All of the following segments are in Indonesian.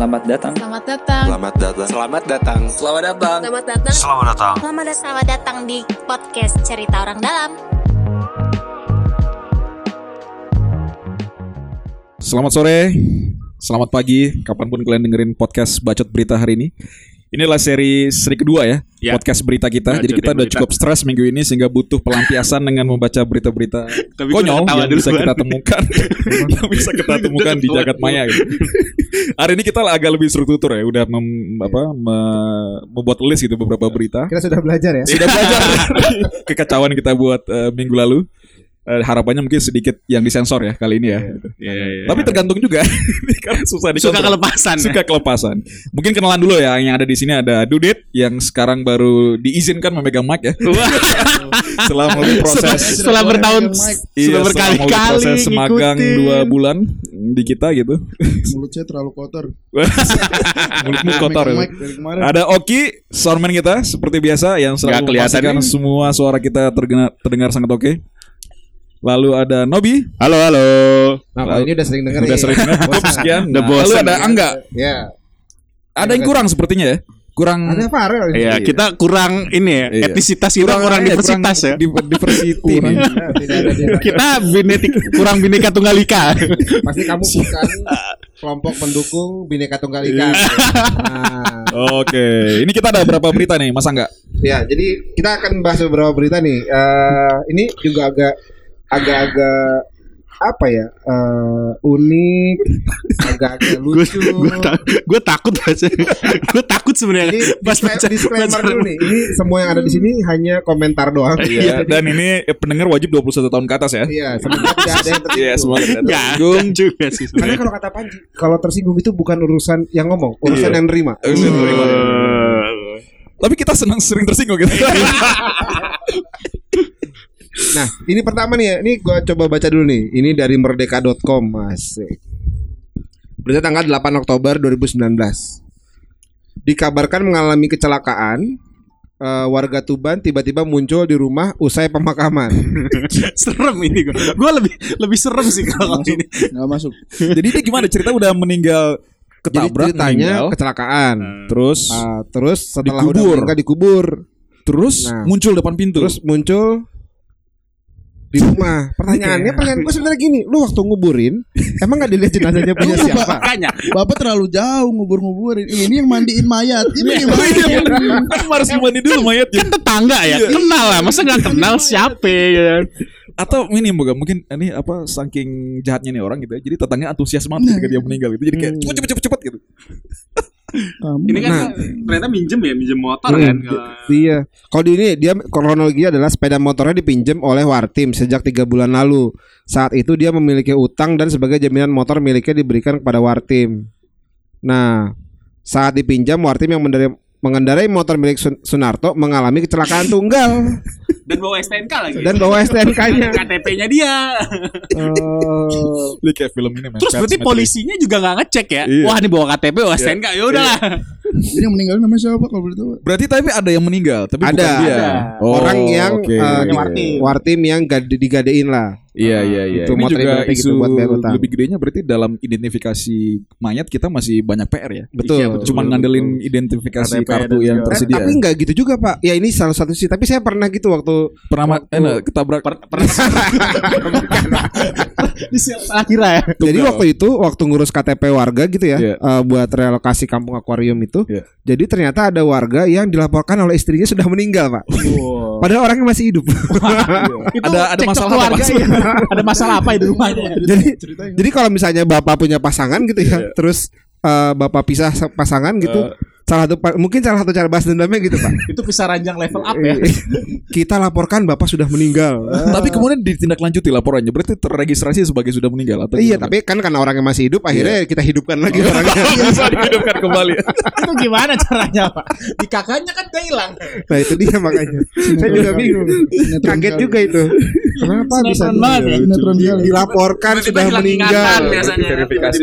Selamat datang. Selamat datang. Selamat datang. Selamat datang. Selamat datang. Selamat datang. Selamat datang. Selamat datang, selamat datang di podcast Cerita Orang Dalam. Selamat sore, selamat pagi, kapan pun kalian dengerin podcast Bacot Berita hari ini. Ini adalah seri seri kedua ya, Ya. podcast berita kita. Jadi Bacotin kita udah berita. cukup stres minggu ini sehingga butuh pelampiasan dengan membaca berita-berita konyol yang bisa kita temukan, yang bisa kita temukan di jagat maya. Gitu. Hari ini kita agak lebih struktur ya, udah mem- apa, me- membuat list gitu beberapa berita. Kita sudah belajar ya. Sudah belajar kekacauan kita buat eh, minggu lalu. Eh, harapannya mungkin sedikit yang disensor ya kali ini ya. Iya, iya. Tapi tergantung juga karena susah suka dikontrol. kelepasan. ya? Suka kelepasan. Mungkin kenalan dulu ya yang ada di sini ada Dudit yang sekarang baru diizinkan memegang mic ya. setelah melalui proses Setelah bertahun Iya, sudah setelah berkali-kali proses magang ngikutin. dua bulan di kita gitu. Mulut saya terlalu kotor. Mulutmu kotor ya. Ada Oki, soundman kita seperti biasa yang selalu kelihatan memastikan semua suara kita terdengar, terdengar sangat oke. Lalu ada Nobi, Halo, halo. Nah, kalau ini udah sering denger udah sering dengar cukup sekian. Udah Nah, lalu ada Angga, Ya. ada yang kurang sepertinya ya. Kurang Ada Farel ini. Iya, kita kurang ini ya, Iya. etisitas kita kurang, ya, diversitas ya. di- diversity Kurang. Kita binetik kurang bineka tunggal ika. Pasti kamu bukan kelompok pendukung Bineka Tunggal Ika. Iya. Nah, Oke, ini kita ada berapa berita nih, masa enggak? ya, jadi kita akan bahas beberapa berita nih. Eh, ini juga agak agak-agak apa ya? eh, unik, agak-agak Gue lucu. gue takut baca. Gue takut sebenarnya pas baca disclaimer baca- dulu nih. Ini semua yang ada di sini hanya komentar doang. Iya, dan ini pendengar wajib 21 tahun ke atas ya. Iya, sebenarnya tidak ada yang tersinggung. Iya, semua tidak tersinggung. juga sih Karena kalau kata Panji, kalau tersinggung itu bukan urusan yang ngomong, urusan Iya. yang nerima. Urusan yang nerima. Tapi kita senang sering tersinggung gitu. Nah, ini pertama nih ya. Ini gua coba baca dulu nih. Ini dari merdeka.com, Masik. Berita tanggal 8 Oktober 2019. Dikabarkan mengalami kecelakaan. eh, warga Tuban tiba-tiba muncul di rumah usai pemakaman. serem ini gue. Gue lebih lebih serem sih kalau ini. Nggak masuk. Jadi dia gimana cerita udah meninggal Jadi ketabrak ceritanya meninggal, kecelakaan. terus Ah, terus setelah udah Dikubur. meninggal dikubur. terus Nah. muncul depan pintu. Terus muncul di rumah. Pertanyaannya, pertanyaan gue sebenarnya gini, lu waktu nguburin, emang gak dilihat jenazahnya punya siapa? Makanya Bapak terlalu jauh ngubur-nguburin. Ini yang mandiin mayat. Ini Oh, iya, gimana? bener. Kan harus gimana dulu mayatnya. kan tetangga ya kenal lah masa nggak kenal siapa ya Atau ini moga mungkin ini apa saking jahatnya nih orang gitu ya. Jadi tetangga antusias banget ketika dia meninggal gitu. Jadi kayak cepet cepet cepet cepet gitu. Kamu ini kan Nah. ternyata minjem ya minjem motor Hmm, kan di- Iya. Kalau di ini dia kronologi adalah sepeda motornya dipinjam oleh Wartim sejak tiga bulan lalu. Saat itu dia memiliki utang dan sebagai jaminan motor miliknya diberikan kepada Wartim. Nah, saat dipinjam Wartim yang mengendarai, mengendarai motor milik Sun- Sunarto mengalami kecelakaan tunggal dan bawa STNK lagi dan bawa STNK-nya. KTP-nya dia Oh, Ini kayak film ini man. terus berarti polisinya juga nggak ngecek ya Iya. wah ini bawa KTP bawa STNK ya udahlah Ini yang meninggal namanya siapa kalau boleh tahu? Berarti tapi ada yang meninggal, tapi Ada, bukan dia. ada. Oh, orang yang oke. eh, di- Wartim. Wartim yang gade, digadein lah. Iya iya iya. Itu Ini juga ibaratnya isu gitu buat bayar utang. lebih gedenya berarti dalam identifikasi mayat kita masih banyak PR ya. Betul. Iya, betul. Cuman ngandelin identifikasi KTP kartu yang Eh, tersedia. tapi nggak gitu juga pak. Ya ini salah satu sih. Tapi saya pernah gitu waktu pernah waktu- eh, nah, ketabrak salah kira ya Jadi waktu itu waktu ngurus KTP warga gitu ya, Iya. eh, buat relokasi kampung akuarium itu. Iya. Jadi ternyata ada warga yang dilaporkan oleh istrinya sudah meninggal, Pak. Padahal orangnya masih hidup. itu Ada- ada masalah apa, keluarga Mas? ya ada masalah apa ya di rumahnya jadi jadi kalau misalnya bapak punya pasangan gitu ya, Iya. terus eh, bapak pisah sa- pasangan gitu, salah satu mungkin salah satu cara balas dendamnya gitu, Pak. itu bisa ranjang level up ya Kita laporkan bapak sudah meninggal. tapi kemudian ditindaklanjuti laporannya berarti terregistrasi sebagai sudah meninggal atau Iya, gimana? tapi kan karena orangnya masih hidup, akhirnya kita hidupkan lagi orangnya. bisa dihidupkan kembali. itu gimana caranya pak di kakaknya kan dia hilang Nah itu dia makanya. Saya juga bingung. Kaget juga itu. Kenapa bisa ya, dilaporkan sudah meninggal. Verifikasi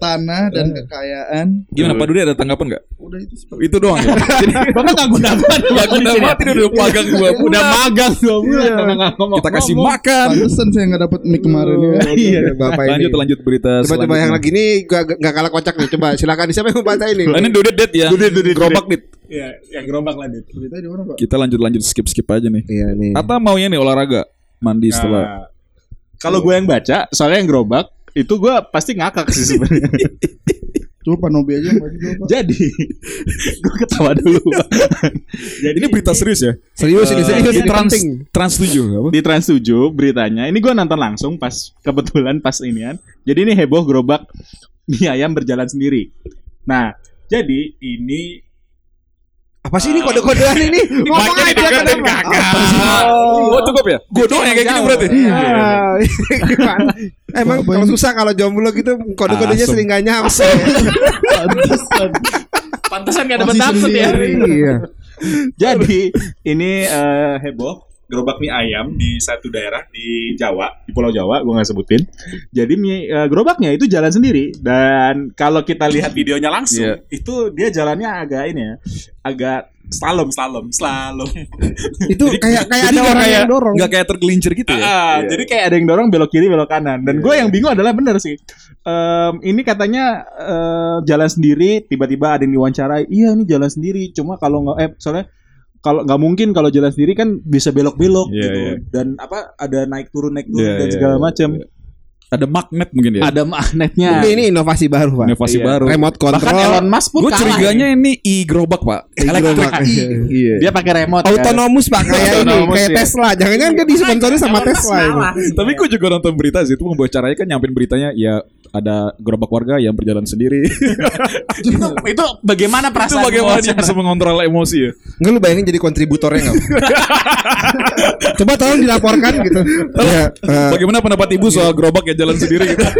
tanah dan kekayaan. Gimana Pak Dudi ada tanggapan nggak? Udah itu seperti Itu doang ya. Jadi Bapak gak guna banget Gak guna banget udah magang dua Udah bulan. magang dua bulan nggak Kita kasih makan. pantesan saya nggak dapat mic kemarin ya. Iya, Bapak ini. Lanjut lanjut berita. Coba coba yang lagi ini gak, gak kalah kocak nih. Coba silakan siapa yang mau baca ini? Ini Dudit Dit ya. Dudit, Dudit, Gerobak Dit. Iya, yang gerobak lah Dit. Berita di mana, Pak? Kita lanjut lanjut skip skip aja nih. Iya nih. Atau maunya nih olahraga mandi setelah Nah, Kalau gue yang baca, soalnya yang gerobak itu gue pasti ngakak sih sebenarnya. Coba Pak Nobi aja. Jadi gue ketawa dulu. Jadi ini berita serius ya? Serius ini serius Di ini trans trans 7 apa? di Trans 7 beritanya. Ini gue nonton langsung pas kebetulan pas inian. Jadi ini heboh gerobak mie ayam berjalan sendiri. Nah, jadi ini Apa sih ini kode-kodean ini? Ngomong aja dideketin kenapa? kakak. Oh, cukup ya? Gue doang yang kayak gini berarti. Ah, gimana? Emang kalau susah kalau jomblo gitu kode-kodenya sering gak nyampe. Pantesan. pantesan gak Masih dapet ya. Iya. Jadi ini eh, heboh gerobak mie ayam di satu daerah di Jawa, di Pulau Jawa, gue nggak sebutin. Jadi mie eh, gerobaknya itu jalan sendiri dan kalau kita lihat videonya langsung, Iya. itu dia jalannya agak ini ya, agak slalom, slalom, slalom. Itu kayak kayak Jadi ada orang kayak yang dorong. nggak kayak tergelincir gitu ya? Ah, Iya. Jadi kayak ada yang dorong belok kiri, belok kanan. Dan gue yang bingung adalah bener sih. Em, ini katanya eh, jalan sendiri, tiba-tiba ada yang diwawancara. Iya, ini jalan sendiri. Cuma kalau nggak, eh soalnya kalau nggak mungkin kalau jalan sendiri kan bisa belok-belok Iya, gitu. iya. Dan apa ada naik turun naik turun Iya, dan iya, segala iya, macam. iya. Ada magnet mungkin ya? Ada magnetnya. Ini, ini inovasi baru, Pak. Inovasi Iya. baru. Remote Bahkan control. Elon Musk pun Gue curiganya ya. ini e-gerobak pak. Gerobak. Iya. dia pakai remote. kan. Autonomous Pak kayak ini, kayak ya. Tesla. Jangan-jangan dia disponsori sama Tesla. Tapi gue juga nonton berita sih itu membawa caranya kan nyampein beritanya ya ada gerobak warga yang berjalan sendiri. itu, itu bagaimana itu perasaan bagaimana pengacara? dia bisa mengontrol emosi ya? Enggak lu bayangin jadi kontributornya enggak? Coba tolong dilaporkan gitu. Ya, eh, Bagaimana pendapat ibu soal gerobak yang jalan sendiri gitu?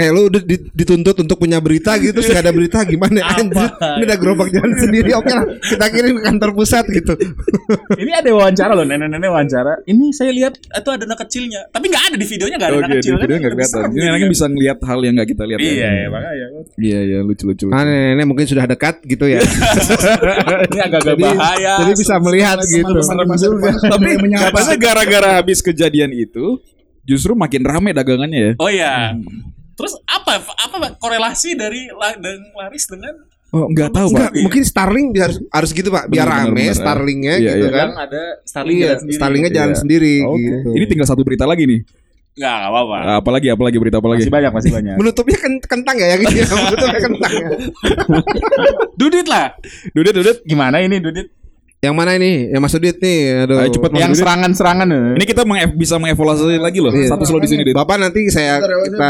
kayak lu udah di- dituntut untuk punya berita gitu terus gak ada berita gimana anjir ini ada gerobak jalan sendiri oke lah kita kirim ke kantor pusat gitu Ini ada wawancara loh, nenek-nenek wawancara. Ini saya lihat itu ada anak kecilnya, tapi nggak ada di videonya nggak ada anak Oke, di kecil kan? video nggak kelihatan. Ini anaknya kan. bisa ngelihat hal yang nggak kita lihat. Iya, ya. ya, makanya. Iya, iya, lucu, lucu. lucu. ah nenek mungkin sudah dekat gitu ya Ini agak-agak Jadi- bahaya. jadi bisa melihat gitu. Tapi katanya gara-gara habis kejadian itu justru makin rame dagangannya ya. Oh iya. Terus apa apa korelasi dari la- dan laris dengan Oh, nggak tahu, Enggak, Pak. mungkin Starling harus harus gitu pak biar Benar, rame. Starlingnya Iya, gitu iya. kan yang ada Starlink iya jalan sendiri. Starlingnya jalan Iya. sendiri Oke. gitu Ini tinggal satu berita lagi nih. Nggak, nggak apa-apa. Apalagi, apalagi berita apalagi? Masih banyak, masih banyak. menutupnya kan kentang ya yang ini menutupnya kentang ya Dudit lah. Dudit, Dudit. Gimana ini Dudit? Yang mana ini yang Mas Udit nih aduh Ayo, cepet, Mas yang serangan-serangan eh. Ini kita menge- bisa mengevaluasi lagi loh. Iya. Satu slow di sini, Dit. Bapak nanti saya Bentar ya, kita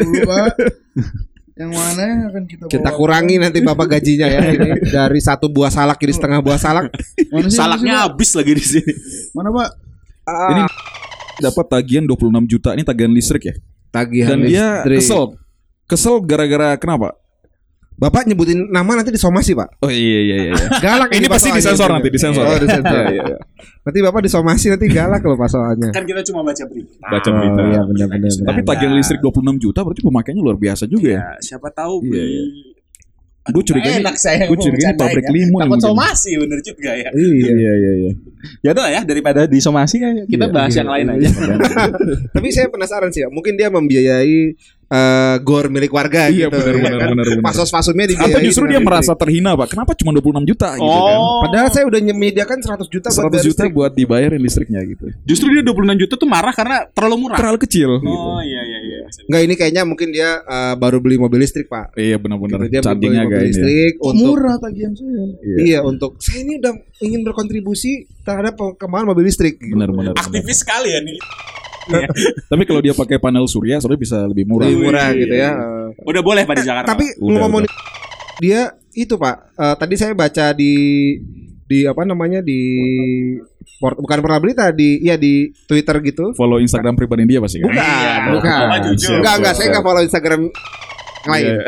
dulu, Pak. Yang mana yang akan kita bawa? kita kurangi nanti bapak gajinya ya ini dari satu buah salak jadi setengah buah salak Mana sih, Salaknya mana sih, habis lagi di sini. Mana, Pak? Ini dapat tagihan 26 juta. Ini tagihan listrik ya. tagihan Dan dia listrik. kesel. Kesel gara-gara kenapa? Bapak nyebutin nama nanti disomasi pak Oh iya iya iya. galak Ini pasti Pak soalnya. disensor nanti, disensor. oh disensor Iya, iya, iya. nanti bapak disomasi nanti galak loh pak soalnya Kan kita cuma baca berita. Baca berita. oh, iya benar-benar Tapi tagihan listrik 26 juta berarti pemakaiannya luar biasa juga ya. Ya, siapa tahu Iya, beli. iya. Gue curiga ini, enak saya gue curiga ini pabrik limun yang Takut somasi bener juga ya. iya Iya iya iya. Ya udah ya daripada disomasi ya kita Iya, bahas iya, yang lain iya. aja. tapi saya penasaran sih ya mungkin dia membiayai eh, gor milik warga Iya, gitu benar, ya benar, kan? benar, benar. pasos-pasumnya dibiayai Atau justru dia dengan merasa terhina pak? Kenapa cuma 26 juta gitu kan? Oh. padahal saya udah menyediakan 100 juta buat 100 bayar juta listrik. buat dibayarin listriknya gitu. Justru dia 26 juta tuh marah karena terlalu murah. Terlalu kecil. gitu. Oh iya iya iya. Enggak ini kayaknya mungkin dia eh, baru beli mobil listrik pak Iya benar-benar. Gitu, dia beli Chargingnya mobil ya. listrik Kok untuk murah tagihan saya? Iya. untuk saya ini udah ingin berkontribusi terhadap perkembangan mobil listrik. gitu. Benar-benar. Aktivis sekali ya nih. Tapi kalau dia pakai panel surya, soalnya bisa lebih murah. Lebih murah gitu ya. Udah boleh Pak di Jakarta. Tapi Udah, ngomong dia itu pak, eh, tadi saya baca di di apa namanya di port, bukan pernah berita di ya di Twitter gitu. Follow Instagram pribadi dia pasti kan? Bukan, Iya, bukan. Enggak enggak saya enggak follow Instagram lain. Iya.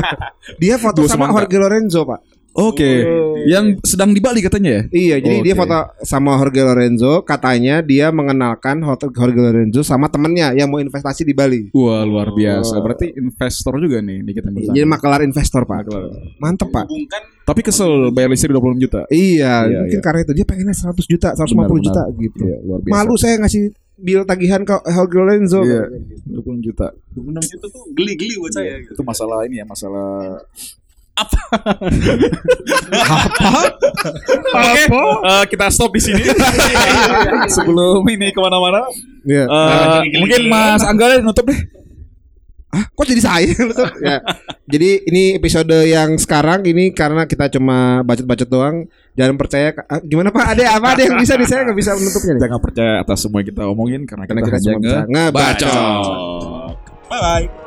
Dia foto Dua sama semangka. Jorge Lorenzo pak. Oke. Yang sedang di Bali katanya ya? Iya, jadi dia Oke. foto sama Jorge Lorenzo, katanya dia mengenalkan hotel Jorge Lorenzo sama temennya yang mau investasi di Bali. Wah, luar biasa. Berarti investor juga nih Nikita Mirzani. Jadi makelar investor, Pak. Makelar. Mantep, Pak. Hubungkan Tapi kesel bayar listrik 26 juta. Iya, Iya, mungkin iya. karena itu dia pengennya 100 juta, 150 Benar, juta benar. gitu. Iya, luar biasa. Malu saya ngasih bill tagihan ke Jorge Lorenzo. Iya. 26 juta. 26 juta tuh geli-geli buat saya. gitu. Itu masalah ini ya, masalah Oke, eh, kita stop di sini. Sebelum ini ke mana-mana, Iya. eh, mungkin Mas Angga nutup deh. Ah, kok jadi saya? Ya. Jadi ini episode yang sekarang ini karena kita cuma bacot-bacot doang. Jangan percaya. Ah, gimana Pak? Ada apa? Ada yang bisa nih? Saya nggak bisa menutupnya nih. Jangan percaya atas semua yang kita omongin karena, Karena kita, kita hanya ngebacot. Bye bye.